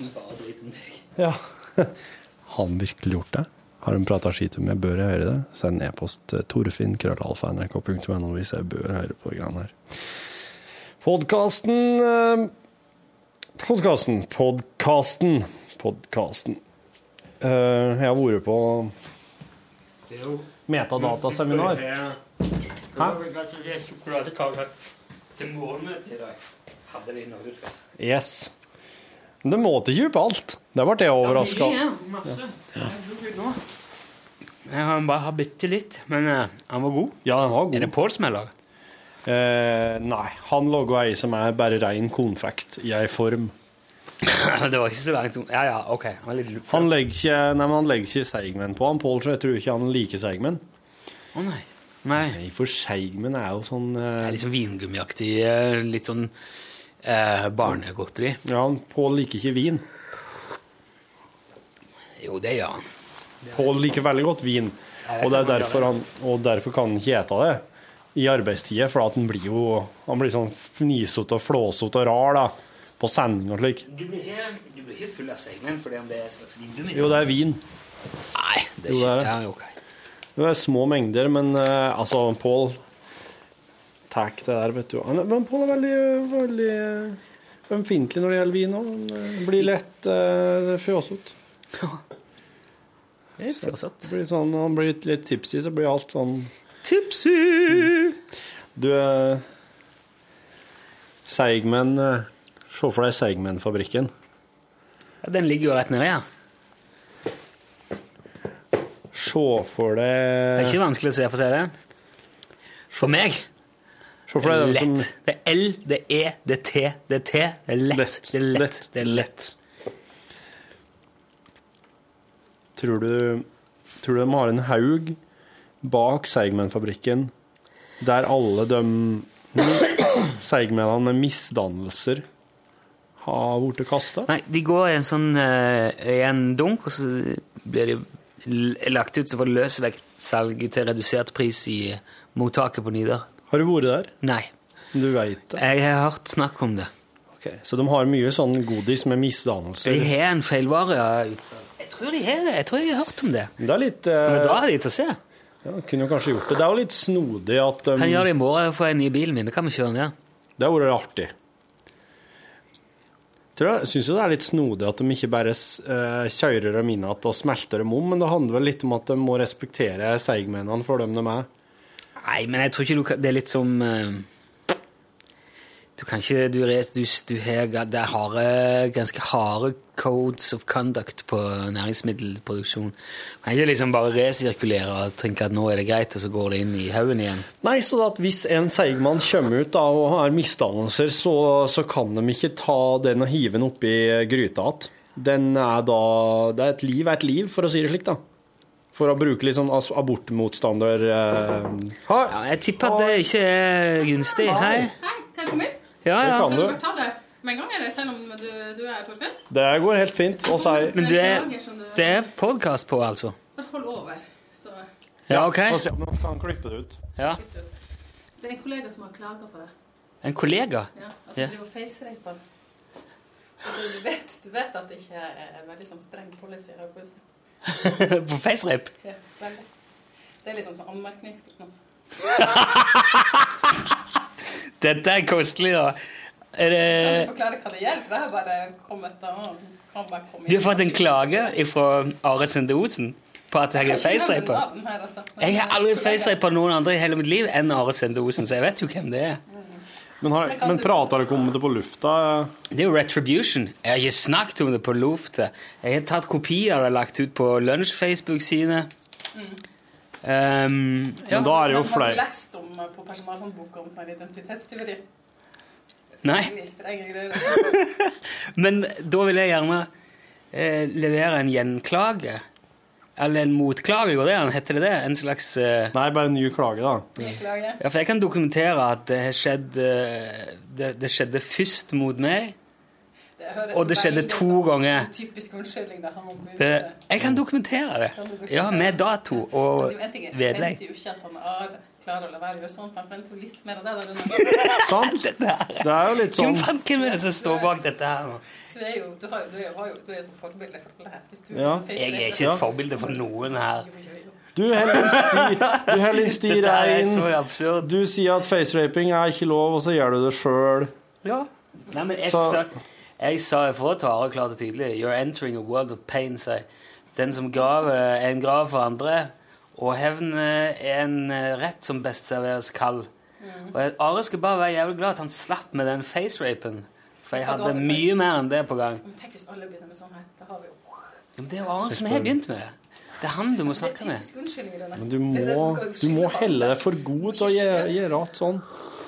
Ja. Har han virkelig gjort det? Har han prata skit jeg bør høre det? Send e-post til torfinn.krøllalfa.nrk.no hvis jeg bør høre på greiene her. Podkasten eh, Podkasten, podkasten, podkasten. Eh, jeg har vært på metadataseminar. Hæ? Yes. Men det måtte ikke kjøpe alt. Det ble jeg overraska Ja, Ja. Jeg har bare har bitte litt, men eh, han var god. Ja, den var Er det god. Pål som er laget? Eh, nei, han laga ei som er bare rein konfekt i ei form. det var ikke så langt Ja, ja, OK. Han var litt. Han legger ikke, nei, men han legger ikke seigmenn på han, Pål, så jeg tror ikke han liker seigmenn. Å nei. Nei. Nei, for seigmenn er jo sånn Det eh, er litt sånn vingummiaktig, eh, litt sånn eh, barnegodteri. Ja, han- Pål liker ikke vin. Jo, det gjør han. Pål liker veldig godt vin, og, det er derfor han, og derfor kan han ikke ete det i arbeidstida, for at han blir jo han blir sånn fnisete og flåsete og rar da, på sending og slik. Du blir ikke, du blir ikke full av seglen fordi om det er slags vingummi? Jo, det er vin. Nei, det er Jo, ikke det er det. Ja, okay. Det er små mengder, men uh, altså, Pål tar det der, vet du. Han, men Pål er veldig, veldig eh, ømfintlig når det gjelder vin òg. Han blir lett uh, fjåsete. Ja. Fjåsete. Sånn, han blir litt tipsy, så blir alt sånn Tipsy! Du uh, Seigmen uh, Se for deg Seigmen-fabrikken. Ja, den ligger jo rett nedi her. Se for deg Det er ikke vanskelig å se for seg det. For meg Se for det deg den lett. Det er L, det er E, det er T, det er T. Det er lett. Det er lett. Det er lett. Tror du, tror du de har en haug bak Seigmen-fabrikken der alle de Seigmennene med misdannelser har blitt kasta? Nei, de går i en sånn eh, i en dunk, og så blir de lagt ut som løsvektsalg til redusert pris i mottaket på Nidar. Har du vært der? Nei. Du veit det? Jeg har hørt snakk om det. Ok, Så de har mye sånn godis med misdannelser? De har en feilvare. ja, Jeg tror de har det. Jeg tror jeg har hørt om det. Det er litt Skal vi eh, dra dit og se? ja, Kunne jo kanskje gjort det. Det er jo litt snodig at um... Kan gjøre det i morgen og få en ny bil min. Det kan vi kjøre ned. Det hadde vært artig. Jeg syns det er litt snodig at de ikke bare uh, kjører dem inn igjen og smelter dem om, men det handler vel litt om at de må respektere seigmennene for dem de er. Nei, men jeg tror ikke du kan Det er litt som eh, Du kan ikke Du, du, du har Det harde, ganske harde codes of conduct på næringsmiddelproduksjon. Du kan ikke liksom bare resirkulere og tenke at nå er det greit, og så går det inn i haugen igjen. Nei, så at hvis en seigmann kommer ut da, og har misdannelser, så, så kan de ikke ta den og hive den oppi gryta igjen. Den er da Det er et liv er et liv, for å si det slik, da. For å bruke litt sånn abortmotstander eh, Hei! Ja, jeg tipper at det ikke er gunstig. Hei. Hei, kan jeg komme inn? Ja, ja. kan du ta det med en gang, eller selv om du, du er Torfinn? Det går helt fint. Og si Men det, det er podkast på, altså? Bare hold over. Så Ja, OK. og si, man kan klippe det ut. Ja. det er en kollega som har klaga på det. En kollega? Ja, at du Ja. driver faceraper. Og Du, du, vet, du vet at det ikke er en veldig sånn streng policy i på huset? på FaceRip? Ja, veldig. Det er litt sånn, sånn anmerkningsgruppen. Altså. Dette er kostelig, da. Er Kan du forklare hva det gjelder? Det har bare kommet da. Kan bare komme Du har fått en klage fra Are Sende Osen på at jeg er FaceRip. altså. Jeg har aldri FaceRip på noen andre i hele mitt liv enn Are Sende Osen, så jeg vet jo hvem det er. Men, har, Men men prater dere om det på lufta? Det er jo retribution. Jeg har ikke snakket om det på lufta. Jeg har tatt kopier og lagt ut på Lunsj Facebook-side. Um, ja. Men da er det jo Men Har du lest om eh, på personalhåndboka om sånn identitetstyveri? Nei, men da vil jeg gjerne eh, levere en gjenklage. Eller en motklage, går det an? Heter det det? En slags uh... Nei, bare en ny klage, da. Klage. Ja, for jeg kan dokumentere at det har skjedd uh, det, det skjedde først mot meg. Det Og det skjedde veldig to sånn- ganger. Typisk unnskyldning. da han må Det, jeg kan dokumentere det. Kan dokumentere? Ja, med dato og det en ting, Jeg vedlegg. jo ikke at han Are klarer å la være å gjøre sånt. Han venter litt mer av det. Sant? Det er jo litt sånn hvem er det som står bak dette her nå? Du er jo, du har, jo- du er jo, du er som forbilde for alle her. Ja. Jeg er ikke et forbilde for noen her. Du holder en sti, du inn. er. Du sier at faceraping er ikke lov, og så gjør du det sjøl. Ja. Nei, men jeg Så- sa, jeg sa å ta det klart og tydelig You're entering a world of pain, sa jeg. Den som graver, er en grav for andre, og hevn er en eh, rett som best serveres kald. Mm. Og Are skal bare være jævlig glad at han slapp med den facerapen. For jeg hadde mye mer enn det på gang. Men tenk hvis alle begynner med sånn her. Da har vi jo Ja, Men det er jo Are som har begynt med det. Det er han du må snakke med. Men du må, du må helle deg for god til å gjøre, alt sånn.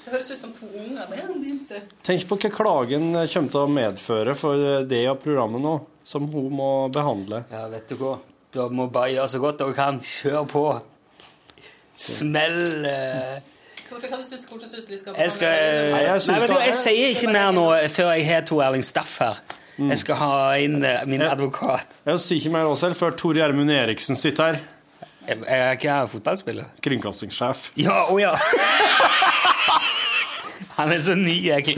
Det høres ut som to unger. Det er han begynte. Tenk på hva klagen kommer til å medføre for det og programmet nå, som hun må behandle. Ja, vet du hva? Da må bare gjøre så godt dere kan. Kjør på. Smell hvordan syns du vi skal Jeg skal Nei, jeg Nei, vet du, jeg sier ikke mer nå før jeg har Tor Erling Staff her. Jeg skal ha inn eh, min advokat. Jeg sier ikke mer også selv, før Tor Gjermund Eriksen sitter her. Jeg jeg er ikke fotballspiller. Kringkastingssjef. Ja, å ja! Han er så ny. Jeg.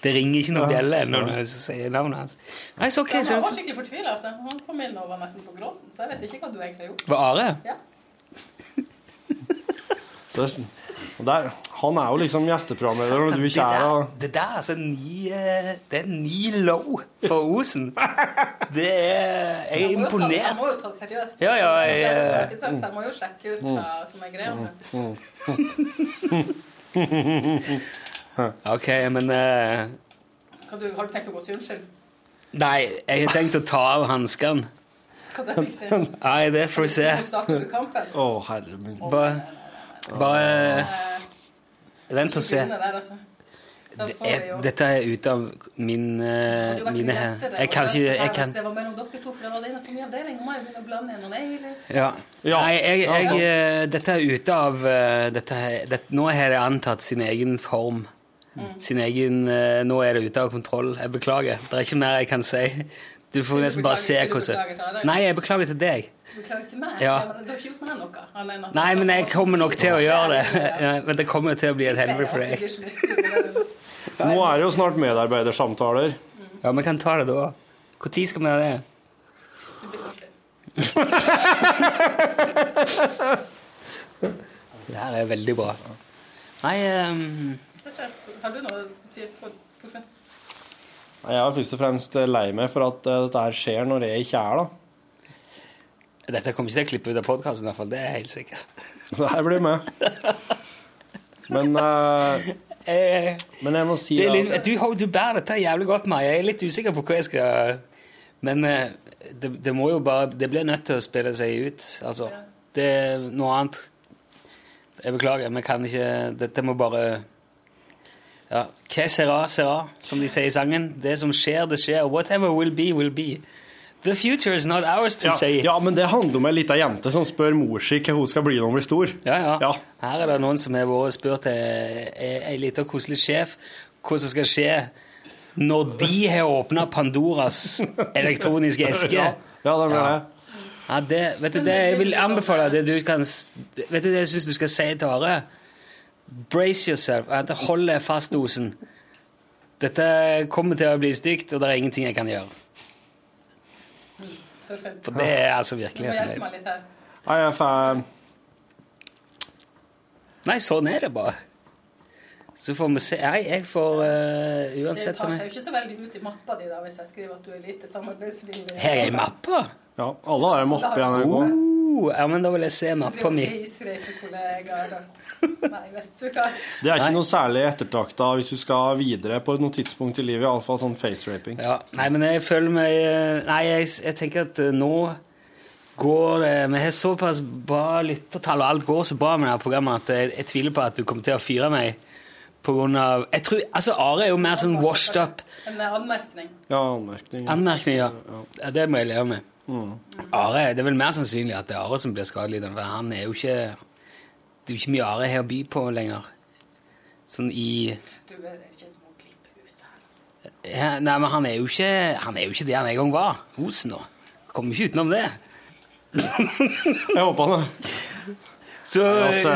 Det ringer ikke noen bjelle ennå når jeg sier navnet hans. Nei, så ok, Han så var skikkelig fortvila. Altså. Han kom inn og var nesten på gråten, så jeg vet ikke hva du egentlig har gjort. Var Are? Ja. Der, han er jo liksom gjesteprogramleder, og du det, er der, det der er altså ny eh, Det er en ny low for Osen. Det er Jeg er imponert. Han må jo ta det seriøst. Ja, ja, jeg, Det eh, jeg må jo sjekke ut hva som er greia. OK, men uh, du, har du tenkt å gå til unnskyld? Nei, jeg har tenkt å ta av hanskene. Det? Nei, det får vi se. Å, herre min. Bare, bare Vent og se. Der, altså. Jeg, dette er ute av min, uh, mine hender. Jeg kan ikke det jeg kan, det var mellom dere to, for det var det innenfor min avdeling. Nå må jeg begynne å blande Eilif. ja. Ja, Nei, jeg, jeg, sant. eh, dette er ute av eh, dette, det, Nå har det antatt sin egen form. Sin egen Nå er det ute av kontroll. Jeg beklager. Det er ikke mer jeg kan si. Du får nesten bare se hvordan beklage til deg? Nei, jeg beklager til deg. Beklager til meg. Ja. men Du har ikke gjort meg noe. at- Nei, men jeg kommer nok til å gjøre det. Ja, Men det kommer til å bli et helvete for deg. Nå er det jo snart medarbeidersamtaler. Ja, vi kan ta det da. Når skal vi ha det? Du blir artig. Det her er veldig bra. Nei um... Har du noe å si på Torfinn? Jeg er først og fremst lei meg for at eh, dette her skjer når jeg ikke er, da. Dette kommer ikke til å klippe ut av podkasten, i hvert fall. Det er jeg helt sikker. Nei, blir med. Men, uh, Eh, men jeg må si det litt, at du, du bærer dette jævlig godt, Maja. Jeg er litt usikker på hva jeg skal Men uh, det, det må jo bare Det blir nødt til å spille seg ut. Altså. Det er noe annet. Jeg beklager, vi kan ikke Dette må bare ja. Que sera, sera, som de sier i sangen. Det som skjer, det skjer. Whatever will be, will be. The future is not ours to ja, say. ja, men det handler om ei lita jente som spør mor si hva hun skal bli når hun blir stor. Ja, ja. Ja. Her er det noen som har vært og spurt ei lita koselig sjef hva som skal skje når de har åpna Pandoras elektroniske eske. Ja, ja det blir Ja. det. Ja, det, vet du det jeg vil anbefale det du kan Vet du det jeg syns du skal si til Are? Brace yourself. Hold deg fast, Osen. Dette kommer til å bli stygt, og det er ingenting jeg kan gjøre. For det er altså Du må hjelpe meg litt her. Nei, får Nei, sånn er det bare. Så får vi se. Nei, jeg får uansett Det tar seg jo ikke så veldig ut i mappa di da, hvis jeg skriver at du er lite samarbeidsvillig. Her er mappa? Ja, alle har en mappe i NRK. Oh, ja, men da vil jeg se mappa mi. Det er ikke noe særlig ettertrakta hvis du skal videre på noe tidspunkt i livet. Iallfall sånn faceraping. Ja, nei, men jeg føler meg eh, Nei, jeg, jeg tenker at eh, nå går det Vi har såpass bra lyttertall, og alt går så bra med det her programmet at jeg, jeg tviler på at du kommer til å fyre meg på grunn av jeg tror, altså Are er jo mer sånn washed up. En anmerkning. Ja, anmerkning. Anmerkning, ja. ja. Det må jeg leve med. Are, Det er vel mer sannsynlig at det er Are som blir skadelidende, for han er jo ikke Det er jo ikke mye Are her å by på lenger. Sånn i Du, er ikke noe klipp ut her, altså. Ja, nei, men han er jo ikke han er jo ikke det han en gang var. Osen, nå. Kommer ikke utenom det. Jeg håper det. Så, Altså,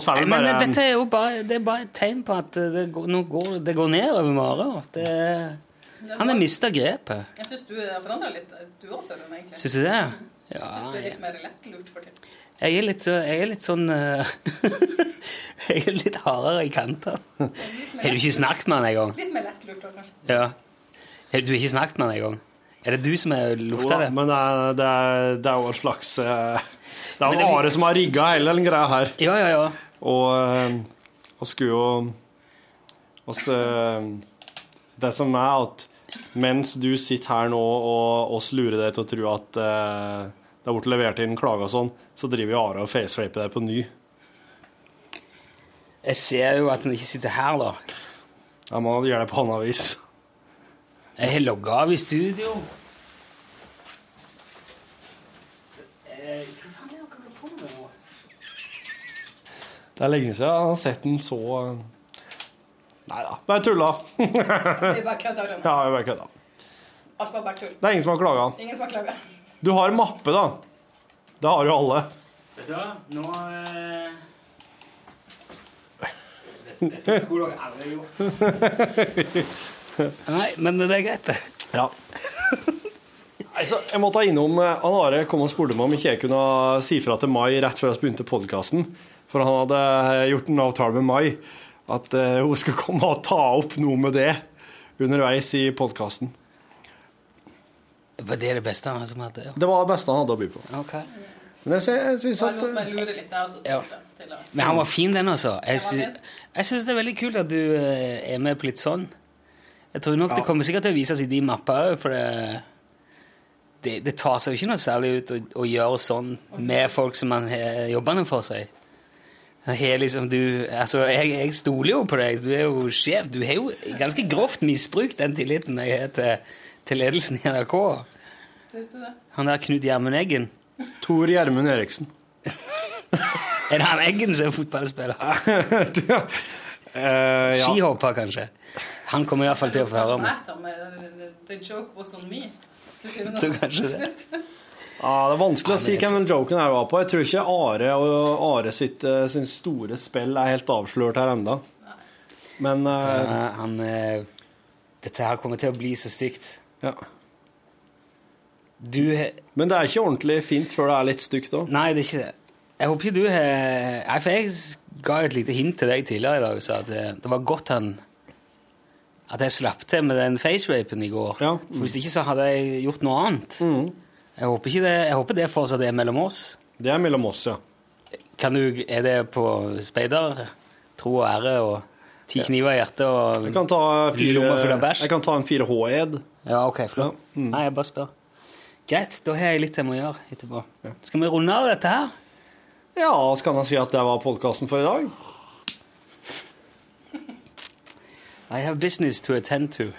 så er det Men bare dette er jo bare, det er bare et tegn på at det går, nå går, det går nedover Mare. Det, han har mista grepet. Jeg syns du har forandra litt, du òg, Rune, egentlig. Syns du det? Jeg Ja, syns du er litt mer lettlurt for tiden. jeg er litt, jeg er litt sånn eh, Jeg er litt hardere i kantene. Har du ikke snakket med han en gang? Litt mer lettlurt, kanskje. Ja. Har du ikke snakket med han en gang? Er det du som har Jo lufta det? men det er, det, er, det er jo en slags eh, Det er jo blir- Are som har rigga hele den greia her. Ja, ja, ja. Og, vi skulle jo eh, Det som er at mens du sitter her nå og oss lurer deg til å tro at eh, det har blitt levert inn klager og sånn, så driver Are og faceraper deg på ny. Jeg ser jo at han ikke sitter her, da. Jeg må gjøre det på annet vis. Jeg har logga av i studio. Det er lenge siden jeg har sett den så eh, Nei da, bare tulla. Vi bare kødda, Rune. Ja, jeg bare kødda. Alt var bare tull. Det er ingen som har klaga. Ingen som har klaga. Du har mappe, da. Det har jo alle. Vet du hva, nå eh... Dette skulle dere aldri gjort. Nei, men det er greit, det. Ja. Altså, jeg måtte innom eh, Han Are kom og spurte meg om ikke jeg kunne si fra til Mai rett før vi begynte podkasten. For han hadde eh, gjort en avtale med Mai at eh, hun skulle komme og ta opp noe med det underveis i podkasten. Var det det beste han hadde? Ja. Det var det beste han hadde å by på. Okay. Men jeg, jeg synes at eh. Ja. Men han var fin, den, altså. Jeg, sy jeg syns det er veldig kult at du eh, er med på litt sånn. Jeg tror nok Ja. det kommer sikkert til å vise seg i de mapper òg, for det, det, det tar seg jo ikke noe særlig ut å, å gjøre sånn med folk som man har jobbene for seg. Jeg, liksom, du, altså, jeg, jeg stoler jo på deg, du er jo sjef. Du har jo ganske grovt misbrukt den tilliten jeg har til, til ledelsen i NRK. Syns du det? Han der Knut Gjermund Eggen. Tor Gjermund Eriksen. Er det han Eggen som er fotballspiller? uh, ja. Skihopper, kanskje. Han kommer iallfall til å få høre om det. Kanskje meg som eh, The joke was on me. Til syvende Det er og kanskje sist. Ja, det er vanskelig å si hvem den joken her var på. Jeg tror ikke Are og Are sitt, eh, sin store spill er helt avslørt her enda. Men uh, Ja, han eh, Dette her kommer til å bli så stygt. ja. Du Men det er ikke ordentlig fint før det er litt stygt òg. Nei, det er ikke det. Jeg håper ikke du har Nei, for jeg ga et lite hint til deg tidligere i dag og sa at det, det var godt han At jeg slapp til med den facerapen i går. Ja. For Hvis ikke så hadde jeg gjort noe annet. Jeg, håper det, jeg håper det fortsatt er mellom oss. Det er mellom oss, ja. Kan du, Er det på speider? Tro og ære og ti kniver i hjertet og Jeg kan ta, fire, jeg kan ta en 4H-ed. Ja, ok, flott. Ja, mm. Nei, jeg bare spør. Greit, da har jeg litt jeg må gjøre etterpå. Skal vi runde av dette her? Ja, så kan jeg si at det var podkasten for i dag. I have business to attend to.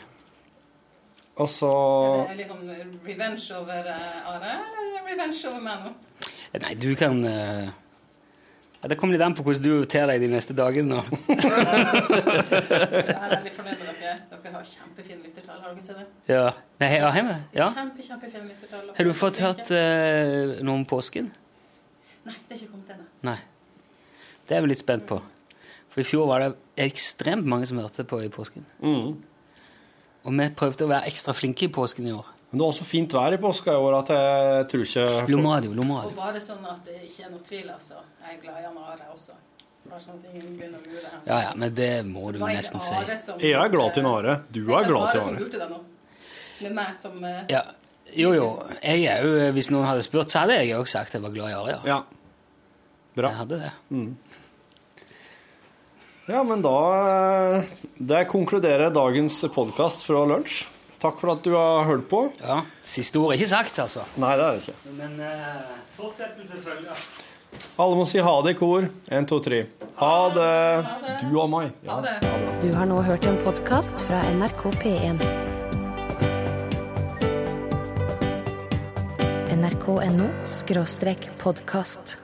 Og så Er det liksom revenge over eh, Are, eller revenge over meg nå? Nei, du kan eh, ja, Det kommer litt an på hvordan du ter deg de neste dagene. nå. Jeg er veldig fornøyd med dere. Dere har kjempefine lyttertall. Har dere sett det? ja. Nei, ja, hjemme. Ja. Kjempe, kjempefine lyttertall. Har du fått hørt uh, noe om påsken? Nei, det er ikke kommet ennå. Nei. Det er vi litt spent på. For i fjor var det ekstremt mange som hørte på i påsken. mm. Og vi prøvde å være ekstra flinke i påsken i år. Men det var så fint vær i påska i år at jeg tror ikke Lomadio, Og var det sånn at det ikke er noe tvil, altså. Jeg er glad i Amara også. Sånn at. Ja, ja, men det må du det nesten si. Jeg er glad til Nare. Du er glad til Are som Are. lurte deg nå. Med meg som eh, Ja. Jo, jo. Jeg er jo, hvis noen hadde spurt, så hadde jeg òg sagt jeg var glad i Are. Ja. Ja. Bra. Jeg hadde det. Ja, men da eh, Det konkluderer dagens podkast fra lunsj. Takk for at du har hørt på. Ja, Siste ord er ikke sagt, altså. Nei, det er det ikke. Men uh, fortsettelse følger. Alle må si ha det i kor. Én, to, tre. Ha det. Du og meg. Ha det. Du har nå hørt en podkast fra NRK P1. NRK.no skråstrek podkast.